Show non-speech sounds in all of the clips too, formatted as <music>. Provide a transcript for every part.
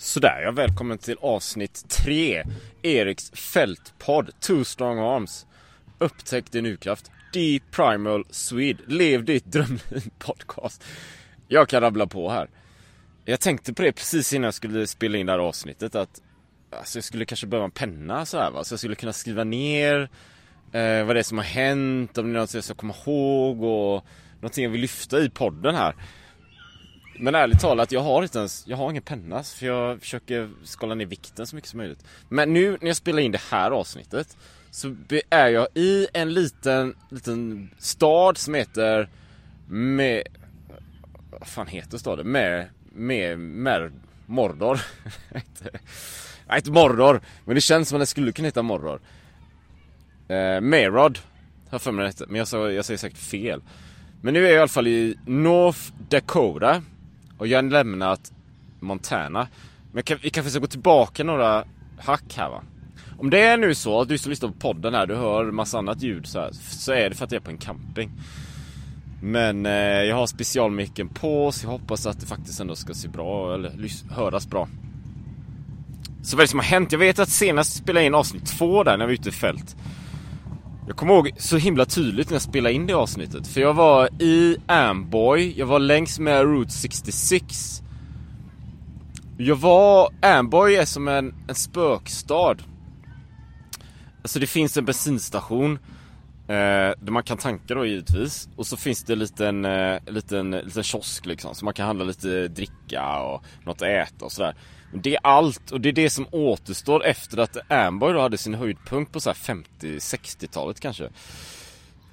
Sådär ja, välkommen till avsnitt 3 Eriks fältpodd Two Strong Arms. Upptäck din urkraft. Deep Primal Swede. Lev ditt drömliv <laughs> podcast. Jag kan rabbla på här. Jag tänkte på det precis innan jag skulle spela in det här avsnittet att Alltså jag skulle kanske behöva en penna så här va. Så jag skulle kunna skriva ner eh, Vad det är som har hänt, om det är något jag ska komma ihåg och Någonting jag vill lyfta i podden här men ärligt talat, jag har inte ens, jag har ingen penna för jag försöker skala ner vikten så mycket som möjligt. Men nu när jag spelar in det här avsnittet så är jag i en liten, liten stad som heter med, vad fan heter staden? Med, med, med Mordor. <laughs> Nej inte Mordor, men det känns som att det skulle kunna heta Mordor. Eh, Merod, har för mig det hette, men jag, sa, jag säger säkert fel. Men nu är jag i alla fall i North Dakota. Och jag har lämnat Montana. Men kan, vi kanske ska gå tillbaka några hack här va. Om det är nu så att du som lyssnar på podden här, du hör massa annat ljud så här, så är det för att jag är på en camping. Men eh, jag har specialmicken på så jag hoppas att det faktiskt ändå ska se bra eller höras bra. Så vad är det som har hänt? Jag vet att senast spelade jag in avsnitt två där när vi var ute i fält. Jag kommer ihåg så himla tydligt när jag spelade in det avsnittet. För jag var i Amboy, jag var längs med Route 66. Jag var... Amboy är som en, en spökstad. Alltså det finns en bensinstation. Eh, där man kan tanka då givetvis. Och så finns det en liten, eh, liten, liten kiosk liksom. Så man kan handla lite dricka och något att äta och sådär. Det är allt och det är det som återstår efter att Amboy då hade sin höjdpunkt på så 50-60-talet kanske.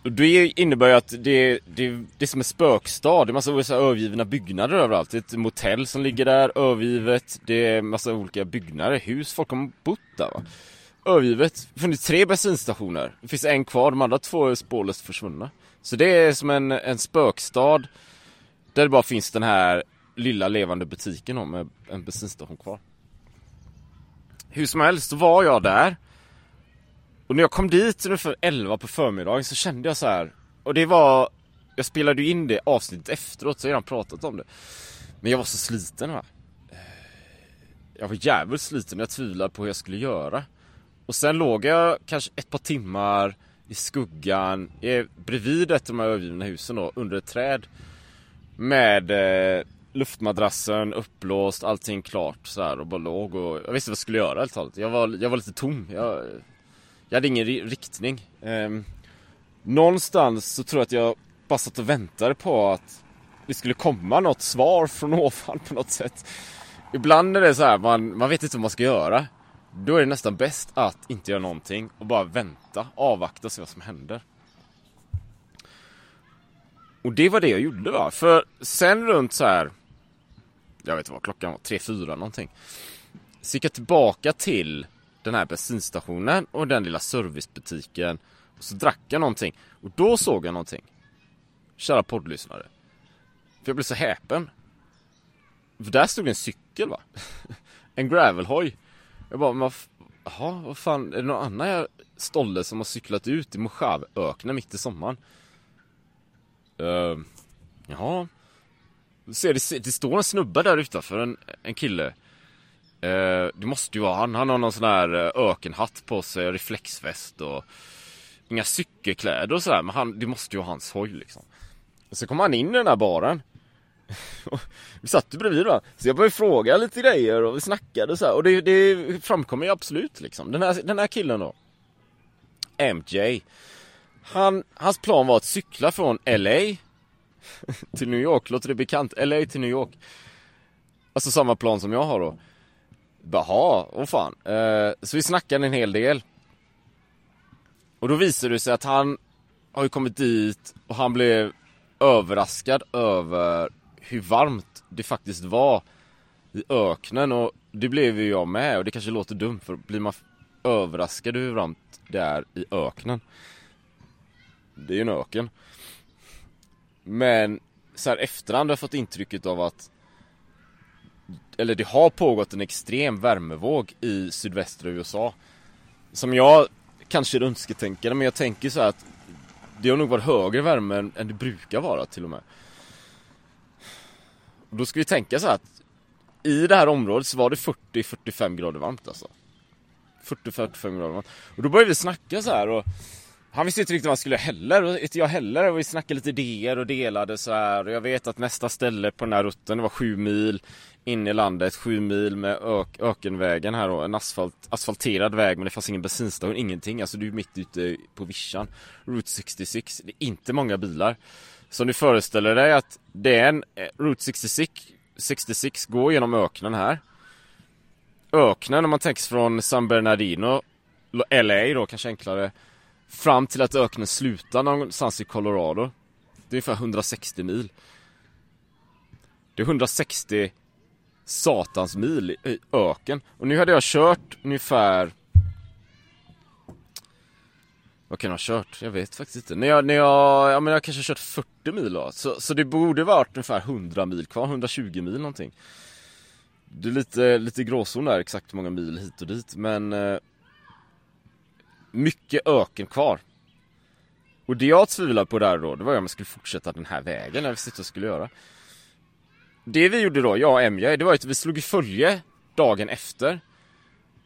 Och det innebär ju att det, det, det är som en spökstad. Det är massa så övergivna byggnader överallt. Det är ett motell som ligger där, övergivet. Det är massa olika byggnader, hus. Folk har bott där va. Övergivet. Det funnits tre bensinstationer. Det finns en kvar, de andra två är spårlöst försvunna. Så det är som en, en spökstad. Där det bara finns den här lilla levande butiken med en bensinstation kvar. Hur som helst, så var jag där. Och när jag kom dit ungefär 11 på förmiddagen så kände jag så här. Och det var, jag spelade ju in det avsnittet efteråt så jag har redan pratat om det. Men jag var så sliten va. Eh, jag var jävligt sliten, jag tvivlade på hur jag skulle göra. Och sen låg jag kanske ett par timmar i skuggan, eh, bredvid ett av de här övergivna husen då, under ett träd. Med eh, luftmadrassen uppblåst, allting klart så här och bara låg och jag visste vad jag skulle göra helt talat. Jag var, jag var lite tom. Jag, jag hade ingen riktning. Um, någonstans så tror jag att jag bara satt och väntade på att det skulle komma något svar från ovan <laughs> på något sätt. Ibland är det så här, man, man vet inte vad man ska göra. Då är det nästan bäst att inte göra någonting och bara vänta, avvakta och se vad som händer. Och det var det jag gjorde va. För sen runt så här jag vet inte vad klockan var, 3-4 någonting. Så gick jag tillbaka till den här bensinstationen och den lilla servicebutiken. Och så drack jag någonting. Och då såg jag någonting. Kära poddlyssnare. För jag blev så häpen. För där stod en cykel va? <laughs> En gravelhoj. Jag bara, men jaha, vad fan, är det någon annan stolle som har cyklat ut i Mojave-öknen mitt i sommaren? Uh, jaha. Ser, det, det står en snubbe där utanför, en, en kille. Eh, det måste ju vara han. Han har någon sån här eh, ökenhatt på sig, reflexväst och inga cykelkläder och sådär. Men han, det måste ju vara hans hoj liksom. Och så kom han in i den här baren. <laughs> vi satt ju bredvid va. Så jag började fråga lite grejer och vi snackade och så här. Och det, det framkommer ju absolut liksom. Den här, den här killen då. MJ. Han, hans plan var att cykla från LA <laughs> till New York. Låter det bekant? LA till New York. Alltså samma plan som jag har då. Jaha, åh fan. Eh, så vi snackade en hel del. Och då visade det sig att han har ju kommit dit och han blev överraskad över hur varmt det faktiskt var i öknen och det blev ju jag med och det kanske låter dumt för blir man överraskad hur varmt det är i öknen Det är ju en öken men så här efterhand har jag fått intrycket av att Eller det har pågått en extrem värmevåg i sydvästra USA Som jag kanske är önsketänkare men jag tänker så att Det har nog varit högre värme än, än det brukar vara till och med då ska vi tänka så här att i det här området så var det 40-45 grader varmt alltså. 40-45 grader varmt. Och då började vi snacka så här och han visste inte riktigt vad han skulle heller och inte jag heller och vi snackade lite idéer och delade så här och jag vet att nästa ställe på den här rutten det var sju mil in i landet, sju mil med ök, ökenvägen här och en asfalt, asfalterad väg men det fanns ingen bensinstation, ingenting. Alltså du är mitt ute på vischan. Route 66, det är inte många bilar. Så du föreställer dig att det är en eh, Route 66, 66 går genom öknen här. Öknen om man tänker från San Bernardino, LA då kanske enklare, fram till att öknen slutar någonstans i Colorado. Det är ungefär 160 mil. Det är 160 satans mil i öken. Och nu hade jag kört ungefär vad kan jag ha kört? Jag vet faktiskt inte. När jag, när jag, ja men jag kanske har kört 40 mil då. Så, så det borde varit ungefär 100 mil kvar, 120 mil någonting. Det är lite, lite gråzon där exakt hur många mil hit och dit men eh, mycket öken kvar. Och det jag tvivlade på där då, det var om jag skulle fortsätta den här vägen, jag visste inte vad jag skulle göra. Det vi gjorde då, jag och Emja, det var att vi slog i följe dagen efter.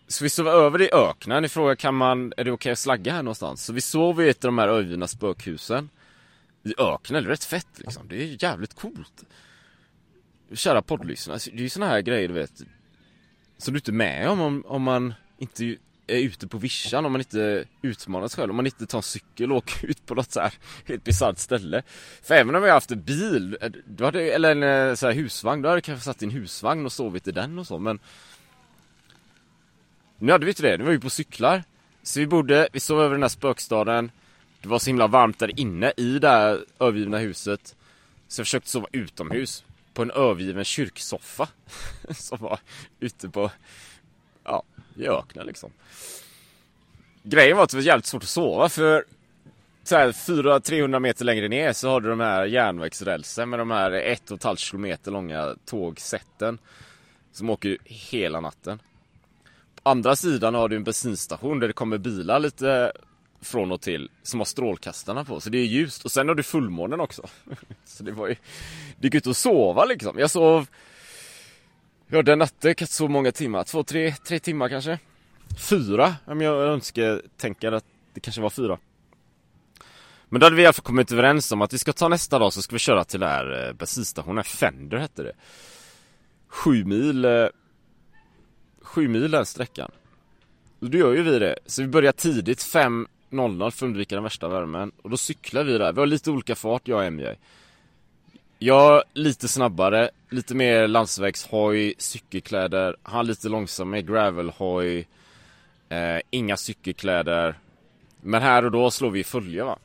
Så vi sov över i öknen. Ni frågar kan man, är det okej okay att slagga här någonstans? Så vi sov i ett av de här övergivna spökhusen. I öknen, det är rätt fett liksom. Det är jävligt coolt. Kära poddlyssnare, det är ju såna här grejer du vet. Som du inte är med om, om, om man inte är ute på vischan, om man inte utmanar sig själv, om man inte tar en cykel och åker ut på något så här helt bisarrt ställe. För även om jag haft en bil, eh, då hade, eller en eh, så här husvagn, då hade jag kanske satt i en husvagn och sovit i den och så, men nu hade vi inte det, nu var vi på cyklar. Så vi bodde, vi sov över den här spökstaden. Det var så himla varmt där inne i det här övergivna huset. Så jag försökte sova utomhus. På en övergiven kyrksoffa. <laughs> som var ute på, i öknen liksom. Grejen var att det var jävligt svårt att sova för så här 400-300 meter längre ner så har du de här järnvägsrälsen med de här 1,5 kilometer långa tågsätten. Som åker hela natten På andra sidan har du en bensinstation där det kommer bilar lite från och till som har strålkastarna på, så det är ljust. Och sen har du fullmånen också. <laughs> så det var ju, det gick ut att sova liksom. Jag sov, ja den natten, kanske så många timmar, två, tre, tre timmar kanske. Fyra, om jag önskar tänka att det kanske var fyra. Men då hade vi i alla fall kommit överens om att vi ska ta nästa dag så ska vi köra till den här eh, bensinstationen, Fender hette det. Sju mil eh, sju mil den sträckan. Och då gör ju vi det. Så vi börjar tidigt, 5.00 för att undvika den värsta värmen. Och då cyklar vi där. Vi har lite olika fart, jag och MJ. Jag lite snabbare, lite mer landsvägshoj, cykelkläder. Han lite långsammare, gravelhoj. Eh, inga cykelkläder. Men här och då slår vi följe va.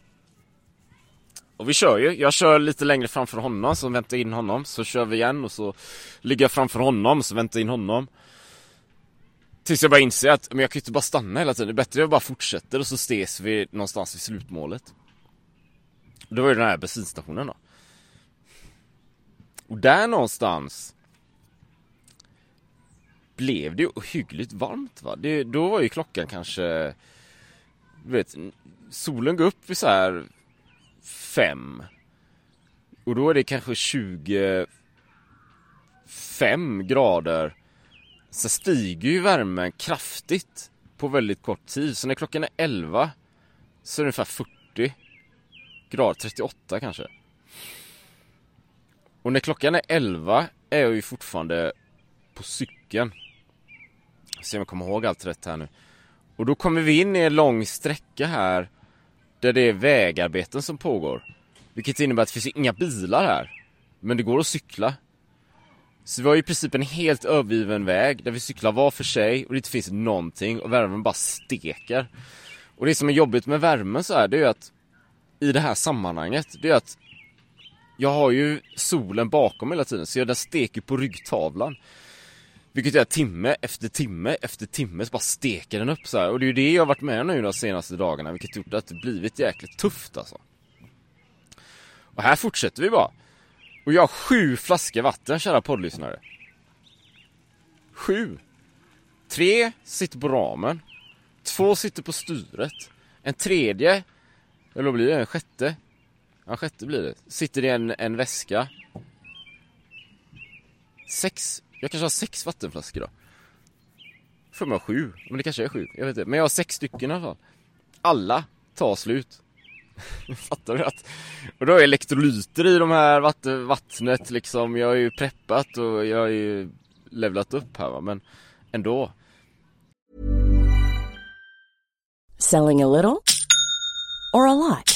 Och vi kör ju, jag kör lite längre framför honom, så väntar in honom, så kör vi igen och så ligger jag framför honom, så väntar in honom. Tills jag bara inser att men jag kan ju inte bara stanna hela tiden, det är bättre att jag bara fortsätter och så ses vi någonstans vid slutmålet. Det var ju den här bensinstationen då. Och där någonstans blev det ju hyggligt varmt va. Det, då var ju klockan kanske, du vet, solen går upp vid så här fem. Och då är det kanske 25 grader. Så stiger ju värmen kraftigt på väldigt kort tid. Så när klockan är 11 så är det ungefär 40 grader, 38 kanske. Och när klockan är 11 är jag ju fortfarande på cykeln. Se om jag kommer ihåg allt rätt här nu. Och då kommer vi in i en lång sträcka här där det är vägarbeten som pågår. Vilket innebär att det finns inga bilar här. Men det går att cykla. Så vi har i princip en helt övergiven väg där vi cyklar var för sig och det inte finns någonting och värmen bara steker. Och det som är jobbigt med värmen så här, det är ju att i det här sammanhanget, det är att jag har ju solen bakom hela tiden så jag den steker på ryggtavlan. Vilket är timme efter timme efter timme så bara steker den upp så här. Och det är ju det jag har varit med nu de senaste dagarna vilket gjort att det blivit jäkligt tufft alltså. Och här fortsätter vi bara. Och jag har sju flaskor vatten kära poddlyssnare. Sju. Tre sitter på ramen. Två sitter på styret. En tredje, eller vad blir det? En sjätte? Ja, sjätte blir det. Sitter i en, en väska. Sex, jag kanske har sex vattenflaskor då. För mig sju, men det kanske är sju, jag vet inte. Men jag har sex stycken i alla fall. Alla tar slut. <laughs> Fattar du att? Och då har jag elektrolyter i de här vatten, vattnet liksom. Jag har ju preppat och jag har ju levlat upp här va, men ändå. Selling a little or a lot?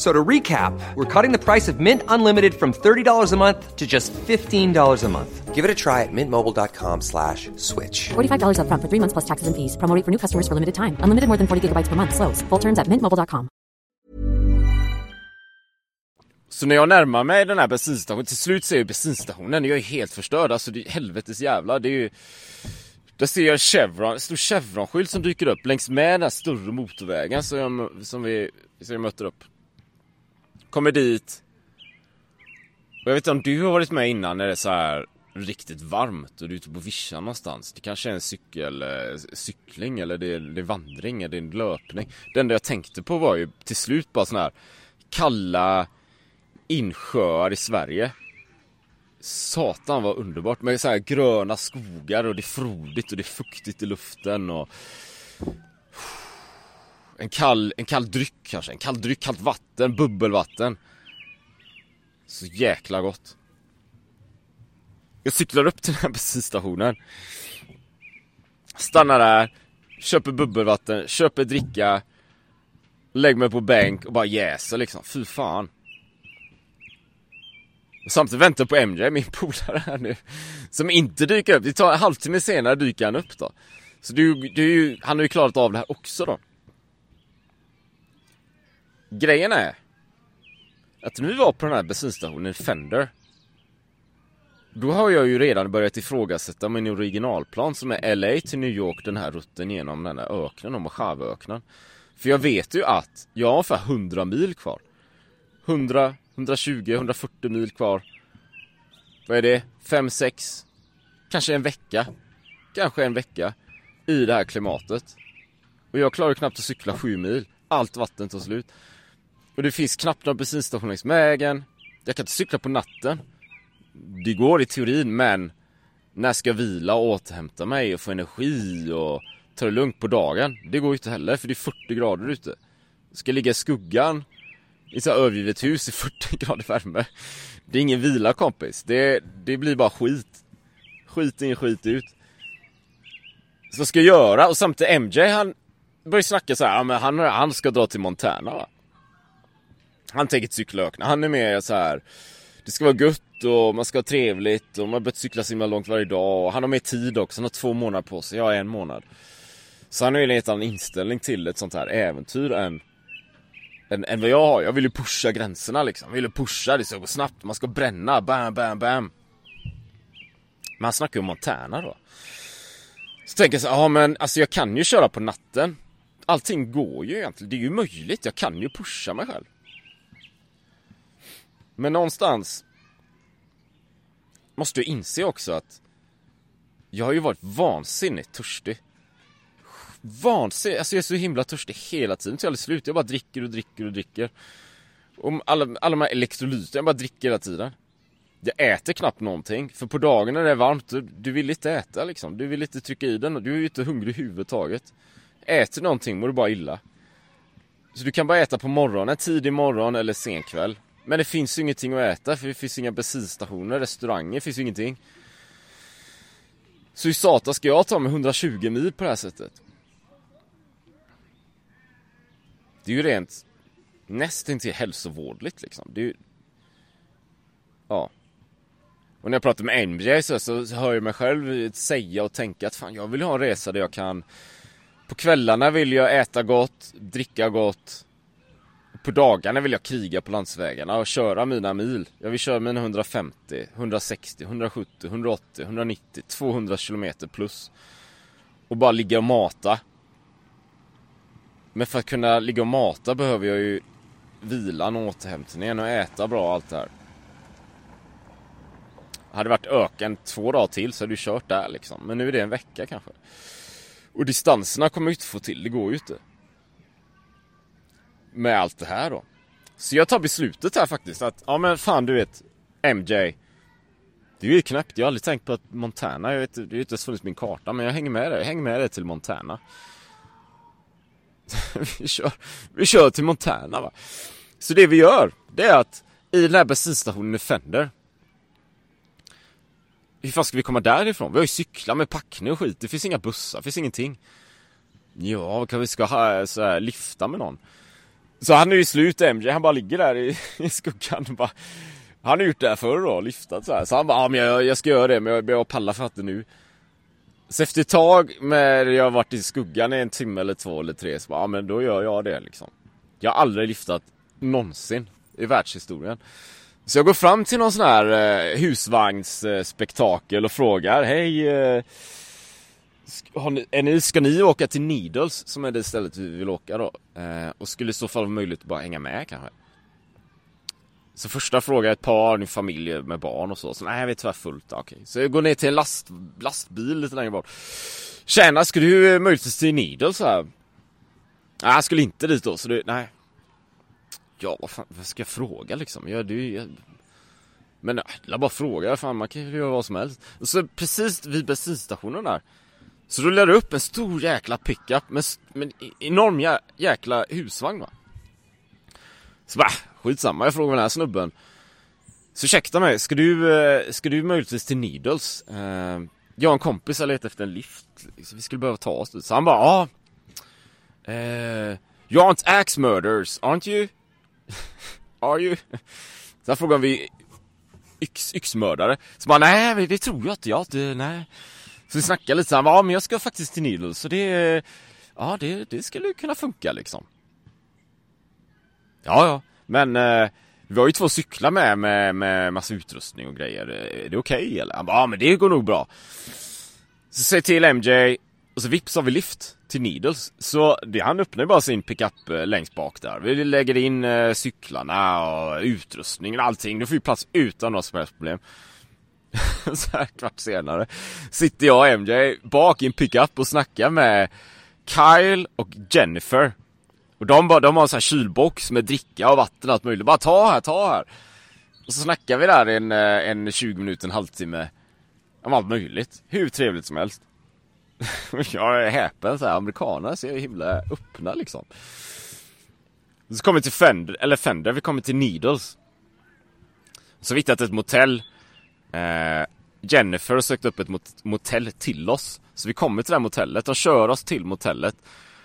So to recap, we're cutting the price of Mint Unlimited from $30 a month to just $15 a month. Give it a try at mintmobile.com slash switch. $45 upfront for three months plus taxes and fees. Promo rate for new customers for limited time. Unlimited more than 40 gigabytes per month. Slows. Full terms at mintmobile.com. Så när jag närmar mig den här bensinstationen, till slut ser jag bensinstationen, jag är helt förstörd. Alltså det är helvetes jävla, det är ju... Där ser jag Chevron, en stor Chevron-skylt som dyker upp längs med den här större motorvägen som, jag, som, vi, som jag möter upp. Kommer dit. Och jag vet inte om du har varit med innan när det är så här riktigt varmt och du är ute på vischan någonstans. Det kanske är en cykel, eh, cykling eller det är, det är vandring eller det är en löpning. Det enda jag tänkte på var ju till slut bara sådana här kalla insjöar i Sverige. Satan vad underbart med så här gröna skogar och det är frodigt och det är fuktigt i luften och en kall, en kall dryck kanske, en kall dryck, kallt vatten, bubbelvatten. Så jäkla gott. Jag cyklar upp till den här <laughs> bensinstationen. Stannar där, köper bubbelvatten, köper dricka. Lägger mig på bänk och bara jäser liksom, fy fan. Och samtidigt väntar på MJ, min <laughs> polare här nu. Som inte dyker upp, det tar en halvtimme senare dyker han upp då. Så det är ju, det är ju, han har ju klarat av det här också då. Grejen är att när vi var på den här bensinstationen Fender då har jag ju redan börjat ifrågasätta min originalplan som är LA till New York, den här rutten genom den här öknen, om Mojaveöknen. För jag vet ju att jag har ungefär 100 mil kvar. 100, 120, 140 mil kvar. Vad är det? 5, 6, kanske en vecka. Kanske en vecka i det här klimatet. Och jag klarar knappt att cykla 7 mil. Allt vatten tar slut. Och det finns knappt någon bensinstation längs vägen. Jag kan inte cykla på natten. Det går i teorin men när ska jag vila och återhämta mig och få energi och ta det lugnt på dagen? Det går ju inte heller för det är 40 grader ute. Ska jag ligga i skuggan i ett övergivet hus i 40 <laughs> grader värme. Det är ingen vila kompis. Det, det blir bara skit. Skit in, skit ut. Så ska jag göra och samtidigt MJ han börjar snacka så här, ja, men han, han ska dra till Montana va. Han tänker inte cykla ökna. Han är mer så här. Det ska vara gött och man ska ha trevligt och man har börjat cykla så himla långt varje dag och han har mer tid också, han har två månader på sig, jag har en månad. Så han har ju en helt annan inställning till ett sånt här äventyr än, än, än vad jag har. Jag vill ju pusha gränserna liksom. Jag vill ju pusha, det ska gå snabbt, man ska bränna, bam, bam, bam. Men han snackar ju om Montana då. Så tänker jag så ja men alltså jag kan ju köra på natten. Allting går ju egentligen, det är ju möjligt, jag kan ju pusha mig själv. Men någonstans måste jag inse också att jag har ju varit vansinnigt törstig. Vansinnigt, alltså jag är så himla törstig hela tiden till aldrig slut. Jag bara dricker och dricker och dricker. Och alla, alla de här elektrolyterna, jag bara dricker hela tiden. Jag äter knappt någonting, för på dagen när det är varmt, du, du vill inte äta liksom. Du vill inte trycka i den och du är ju inte hungrig överhuvudtaget. Äter någonting mår du bara illa. Så du kan bara äta på morgonen, tidig morgon eller sen kväll. Men det finns ju ingenting att äta för det finns inga bensinstationer, restauranger, finns ju ingenting. Så i satan ska jag ta mig 120 mil på det här sättet? Det är ju rent nästintill hälsovårdligt liksom. Det är ju... Ja. Och när jag pratar med MJ så, så hör jag mig själv säga och tänka att fan jag vill ha en resa där jag kan På kvällarna vill jag äta gott, dricka gott på dagarna vill jag kriga på landsvägarna och köra mina mil. Jag vill köra mina 150, 160, 170, 180, 190, 200 kilometer plus. Och bara ligga och mata. Men för att kunna ligga och mata behöver jag ju vilan och återhämtningen och äta bra och allt det här. Hade det varit öken två dagar till så hade du kört där liksom. Men nu är det en vecka kanske. Och distanserna kommer jag inte få till, det går ju inte med allt det här då. Så jag tar beslutet här faktiskt att, ja men fan du vet, MJ. Det är ju knäppt, jag har aldrig tänkt på att Montana, jag vet, det har ju inte ens funnits min karta, men jag hänger med dig, jag hänger med dig till Montana. <laughs> vi, kör, vi kör till Montana va. Så det vi gör, det är att i den här bensinstationen i Fender. Hur fan ska vi komma därifrån? Vi har ju cyklar med packning och skit, det finns inga bussar, det finns ingenting. Ja, kan vi ska ha så här, lifta med någon? Så han är ju slut MJ, han bara ligger där i, <laughs> i skuggan och bara Han har gjort det här förr då, lyftat så här. Så han bara, ja men jag, jag ska göra det men jag, jag pallar för att det nu. Så efter ett tag med jag har varit i skuggan i en timme eller två eller tre så bara, ja men då gör jag det liksom. Jag har aldrig lyftat någonsin i världshistorien. Så jag går fram till någon sån här eh, husvagnsspektakel och frågar, hej eh, ni, är ni, ska ni åka till Needles som är det stället vi vill åka då? Eh, och skulle i så fall vara möjligt att bara hänga med kanske? Så första frågan, ett par, en familj med barn och så. Så nej, vi är tyvärr fullt. Okej. Okay. Så jag går ner till en last, lastbil lite längre bort. Tjena, ska du möjligtvis till Needles här? Nej, jag skulle inte dit då, så du, nej. Ja, vad fan, vad ska jag fråga liksom? Ja, du, jag... Men äh, jag bara fråga, fan man kan ju göra vad som helst. Och så precis vid bensinstationen där så rullar det upp en stor jäkla pickup med, med e- enorm jä, jäkla husvagn va. Så bara, skitsamma, jag frågar den här snubben. Så ursäkta mig, ska du, eh, ska du möjligtvis till Needles? Eh, jag och en kompis har letat efter en lift, så vi skulle behöva ta oss dit. Så han bara, ja. Uh, you aren't axe murders, aren't you? <laughs> Are you? Så frågar vi yx, yxmördare. Så bara, nej det tror jag inte, jag inte, nej. Så vi snackade lite så han bara, ja men jag ska faktiskt till Needles så det, ja det, det skulle kunna funka liksom. Ja, ja, men eh, vi har ju två cyklar med, med, med massa utrustning och grejer. Är det okej okay, eller? Han bara, ja men det går nog bra. Så säger till MJ, och så vips har vi lift till Needles. Så det, han öppnar ju bara sin pickup eh, längst bak där. Vi lägger in eh, cyklarna och utrustningen och allting. Då får vi plats utan några som helst problem. <laughs> så här kvart senare sitter jag och MJ bak i en pickup och snackar med Kyle och Jennifer. Och de, bara, de har en sån här kylbox med dricka och vatten och allt möjligt. Bara ta här, ta här. Och så snackar vi där en, eh, en 20 minuter, en halvtimme. Om allt möjligt. Hur trevligt som helst. <laughs> jag är häpen så här, amerikaner ser himla öppna liksom. Så kommer vi till Fender, eller Fender, vi kommer till Needles. Så vi hittat ett motell. Eh, Jennifer har sökt upp ett mot motell till oss. Så vi kommer till det här motellet, de kör oss till motellet.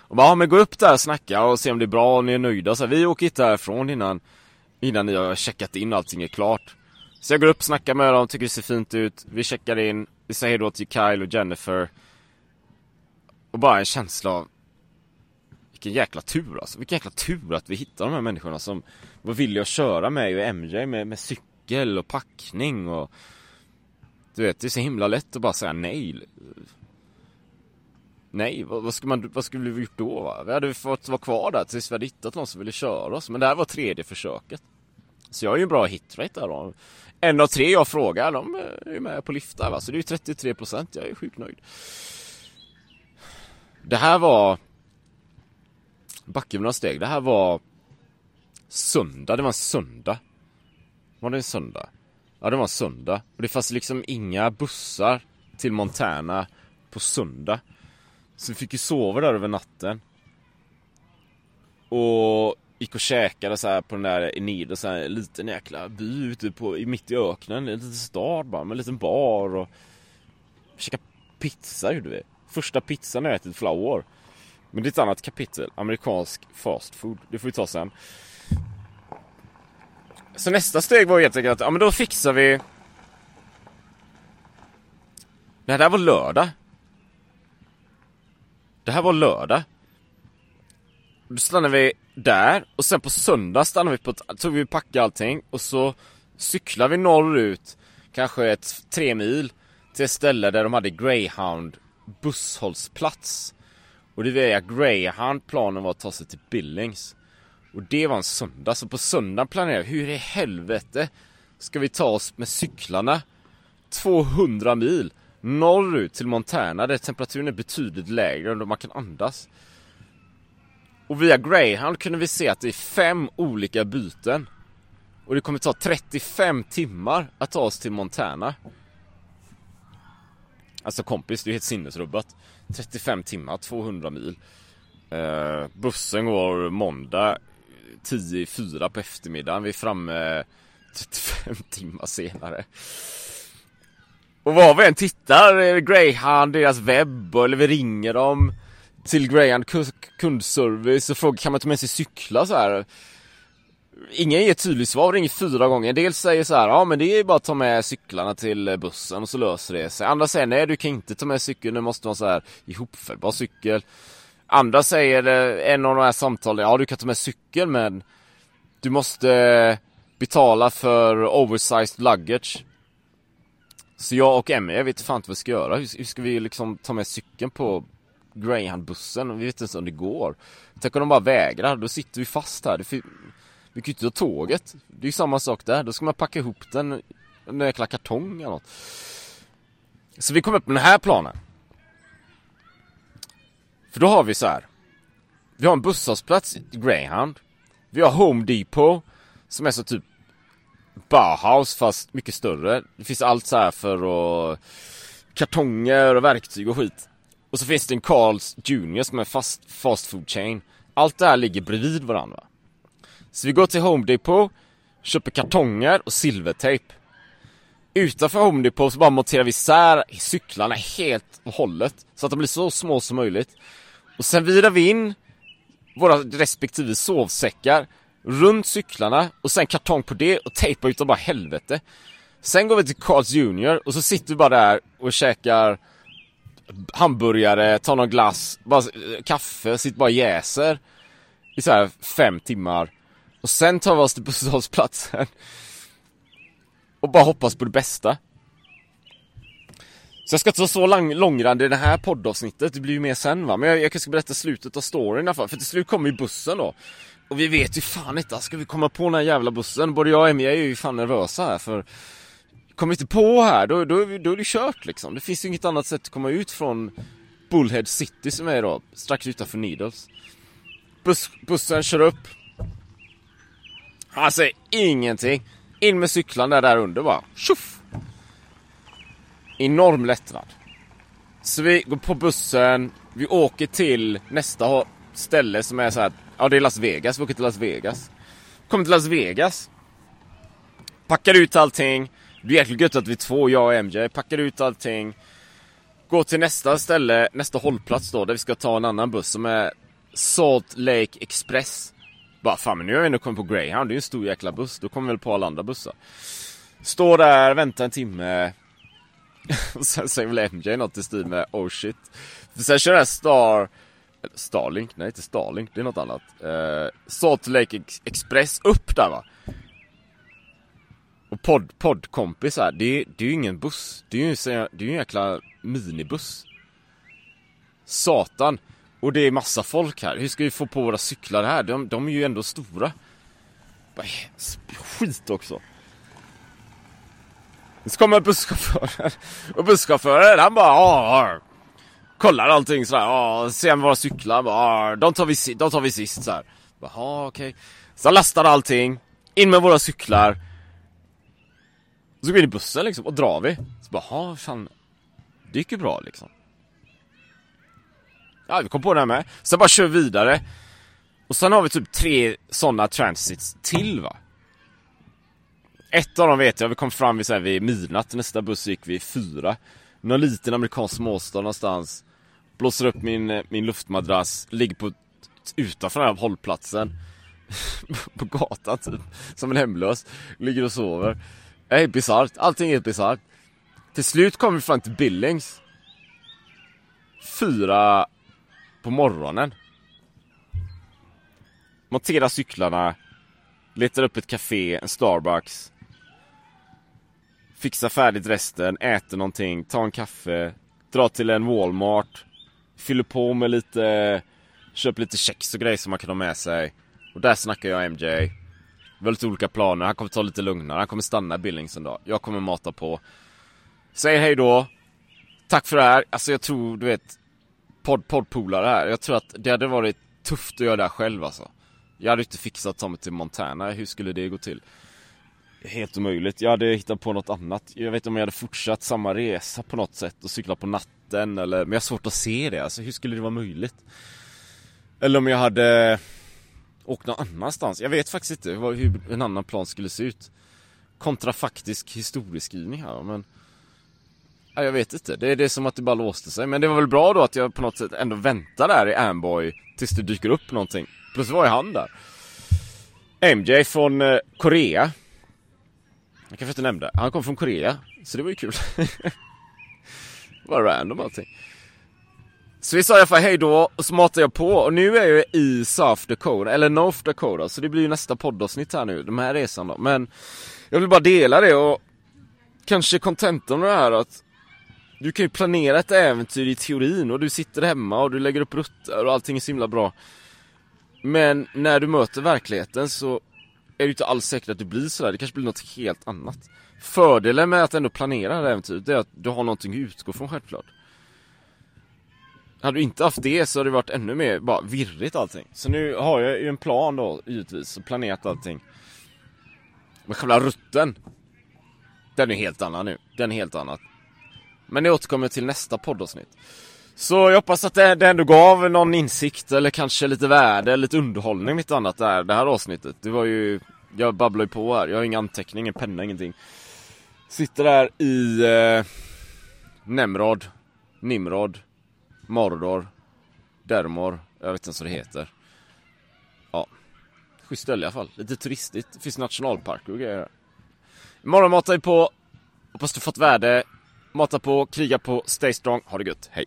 Och bara, ja men gå upp där och snacka och se om det är bra och ni är nöjda. Så vi åker inte härifrån innan, innan ni har checkat in och allting är klart. Så jag går upp, snackar med dem, tycker det ser fint ut. Vi checkar in, vi säger hejdå till Kyle och Jennifer. Och bara en känsla av vilken jäkla tur alltså. Vilken jäkla tur att vi hittar de här människorna som var villiga att köra med och MJ med, med cykel och packning och du vet, det är så himla lätt att bara säga nej. Nej, vad, vad, skulle, man, vad skulle vi gjort då? Va? Vi hade fått vara kvar där tills vi hade hittat någon som ville köra oss. Men det här var tredje försöket. Så jag har ju en bra hitrate där då. En av tre jag frågar, de är med på liftar va. Så det är ju 33 procent. Jag är sjukt nöjd. Det här var Backa några steg. Det här var Söndag, det var en söndag. Var det en söndag? Ja, det var en söndag. Och det fanns liksom inga bussar till Montana på söndag. Så vi fick ju sova där över natten. Och gick och käkade så här på den där Enid så här en liten jäkla by ute på, mitt i öknen. En liten stad bara med en liten bar och käkade pizza gjorde vi. Första pizzan jag ätit flower. Men det är ett annat kapitel, amerikansk fast food. Det får vi ta sen. Så nästa steg var helt enkelt att, ja men då fixar vi Det här var lördag. Det här var lördag. Då stannade vi där och sen på söndag stannade vi på, tog vi packa allting och så cyklade vi norrut kanske ett tre mil till ett ställe där de hade greyhound busshållplats. Och det var via greyhound planen var att ta sig till Billings. Och det var en söndag, så på söndag planerade jag, hur i helvete ska vi ta oss med cyklarna 200 mil norrut till Montana där temperaturen är betydligt lägre och man kan andas. Och via Greyhound kunde vi se att det är fem olika byten. Och det kommer ta 35 timmar att ta oss till Montana. Alltså kompis, det är helt sinnesrubbat. 35 timmar, 200 mil. Eh, bussen går måndag Tio i fyra på eftermiddagen. Vi är framme 35 <laughs> timmar senare. Och vad vi än tittar, eh, Greyhound, deras webb, eller vi ringer dem till Greyhound kundservice och frågar kan man ta med sig cyklar så här. Ingen ger tydligt svar, ringer fyra gånger. Dels säger så här, ja men det är bara att ta med cyklarna till eh, bussen och så löser det sig. Andra säger, nej du kan inte ta med cykeln, du måste ha så här ihopfällbar cykel. Andra säger, eh, en av de här samtalen, ja du kan ta med cykeln men du måste eh, betala för oversized luggage. Så jag och Emmy, jag vet fan inte vad vi ska göra. Hur, hur ska vi liksom ta med cykeln på Greyhound-bussen? Vi vet inte ens om det går. Tänk om de bara vägrar, då sitter vi fast här. Det, vi kan ju inte ta tåget. Det är ju samma sak där. Då ska man packa ihop den, en jäkla kartong eller något. Så vi kom upp med den här planen. För då har vi så här. Vi har en busshållplats i Greyhound. Vi har Home Depot som är så typ Bauhaus fast mycket större. Det finns allt så här för att kartonger och verktyg och skit. Och så finns det en Carls Junior som är fast, fast food chain. Allt det här ligger bredvid varandra. Så vi går till Home Depot, köper kartonger och silvertejp. Utanför Home Depot så bara monterar vi isär cyklarna helt och hållet. Så att de blir så små som möjligt. Och sen virar vi in våra respektive sovsäckar runt cyklarna och sen kartong på det och tejpar ut dem bara helvete. Sen går vi till Carl's Junior och så sitter vi bara där och käkar hamburgare, tar någon glass, bara kaffe, sitter bara och jäser i så här fem timmar. Och sen tar vi oss till busshållplatsen och bara hoppas på det bästa. Så jag ska inte vara så lång, långrandig i det här poddavsnittet, det blir ju mer sen va. Men jag, jag kanske ska berätta slutet av storyn i alla fall, för till slut kommer ju bussen då. Och vi vet ju fan inte, ska vi komma på den här jävla bussen? Både jag och Emmy är ju fan nervösa här för Kommer vi inte på här, då, då, då är det kört liksom. Det finns ju inget annat sätt att komma ut från Bullhead City som är då, strax utanför Needles. Bus, bussen kör upp. Han säger ingenting. In med cyklarna där under bara. Tjoff! Enorm lättnad. Så vi går på bussen, vi åker till nästa ställe som är så här Ja, det är Las Vegas. Vi åker till Las Vegas. Kommer till Las Vegas. Packar ut allting. Det är jäkligt gött att vi är två, jag och MJ. Packar ut allting. Går till nästa ställe, nästa hållplats då, där vi ska ta en annan buss som är Salt Lake Express. Bara fan men nu har jag ändå kommit på Greyhound, det är ju en stor jäkla buss. Då kommer vi väl på alla andra bussar. Står där, väntar en timme. <laughs> Sen säger väl MJ något i stil med oh shit. Sen kör den Star... Starlink? Nej inte Starlink, det är något annat. Uh, Salt Lake Express upp där va. Och podd, poddkompis här, det, det är ju ingen buss. Det är ju, det är ju en jäkla minibuss. Satan. Och det är massa folk här. Hur ska vi få på våra cyklar här? De, de är ju ändå stora. Skit också. Så kommer busschauffören. Och busschauffören han bara Arr. Kollar allting sådär. Åh, ser våra cyklar. Bara, de, tar vi, de tar vi sist såhär. Jaha okej. Okay. Så han lastar allting. In med våra cyklar. Så går vi in i bussen liksom och drar vi. Så bara, fan. Det gick ju bra liksom. Ja, vi kom på det här med. Sen bara kör vi vidare. Och sen har vi typ tre sådana transits till va. Ett av dem vet jag, vi kom fram vid, så här, vid midnatt, nästa buss gick vid fyra. Någon liten amerikansk småstad någonstans. Blåser upp min, eh, min luftmadrass, ligger på utanför den här hållplatsen. <laughs> på gatan typ. Som en hemlös. Ligger och sover. Det är bisarrt, allting är bisarrt. Till slut kommer vi fram till Billings. Fyra på morgonen. Monterar cyklarna. Letar upp ett café, en Starbucks. Fixar färdigt resten, äter någonting, tar en kaffe. Drar till en Walmart. Fyller på med lite... Köper lite kex och grejer som man kan ha med sig. Och där snackar jag MJ. Vi har lite olika planer. Han kommer ta lite lugnare. Han kommer stanna i Billings en dag. Jag kommer mata på. Säger hej då. Tack för det här. Alltså jag tror, du vet, podd, poddpolare här. Jag tror att det hade varit tufft att göra det här själv alltså. Jag hade inte fixat att ta mig till Montana. Hur skulle det gå till? Helt omöjligt. Jag hade hittat på något annat. Jag vet inte om jag hade fortsatt samma resa på något sätt och cyklat på natten eller, men jag har svårt att se det. Alltså hur skulle det vara möjligt? Eller om jag hade åkt någon annanstans. Jag vet faktiskt inte hur en annan plan skulle se ut. Kontrafaktisk historieskrivning här men Ja, jag vet inte. Det är det som att det bara låste sig. Men det var väl bra då att jag på något sätt ändå väntar där i Amboy tills det dyker upp någonting. Plötsligt var ju han där. MJ från eh, Korea. Jag kanske inte nämnde. Han kom från Korea. Så det var ju kul. <laughs> Bara random allting. Så vi sa i alla fall hej då och så matade jag på och nu är jag i South Dakota, eller North Dakota, så det blir ju nästa poddavsnitt här nu, de här resan då. Men jag vill bara dela det och kanske kontentan av det här att du kan ju planera ett äventyr i teorin och du sitter hemma och du lägger upp rutter och allting är så himla bra. Men när du möter verkligheten så är det inte alls säkert att det blir sådär, det kanske blir något helt annat. Fördelen med att ändå planera det här äventyret är att du har någonting att utgå från självklart. Hade du inte haft det så hade det varit ännu mer bara virrigt allting. Så nu har jag ju en plan då givetvis och planerat allting. Men själva rutten Den är helt annan nu. Den är helt annat. Men det återkommer till nästa poddavsnitt. Så jag hoppas att det, det ändå gav någon insikt eller kanske lite värde, lite underhållning mitt annat där, det här avsnittet. Det var ju, jag babblar ju på här, jag har ingen anteckning, ingen penna, ingenting. Sitter där i eh, Nemrod, Nimrod, Mordor, Dermor, jag vet inte ens vad det heter. Ja, schysst ställe i alla fall. Lite turistigt, det finns nationalparker och grejer. Imorgon matar vi på. Hoppas du fått värde. Mata på, kriga på, stay strong. Ha det gött. Hej.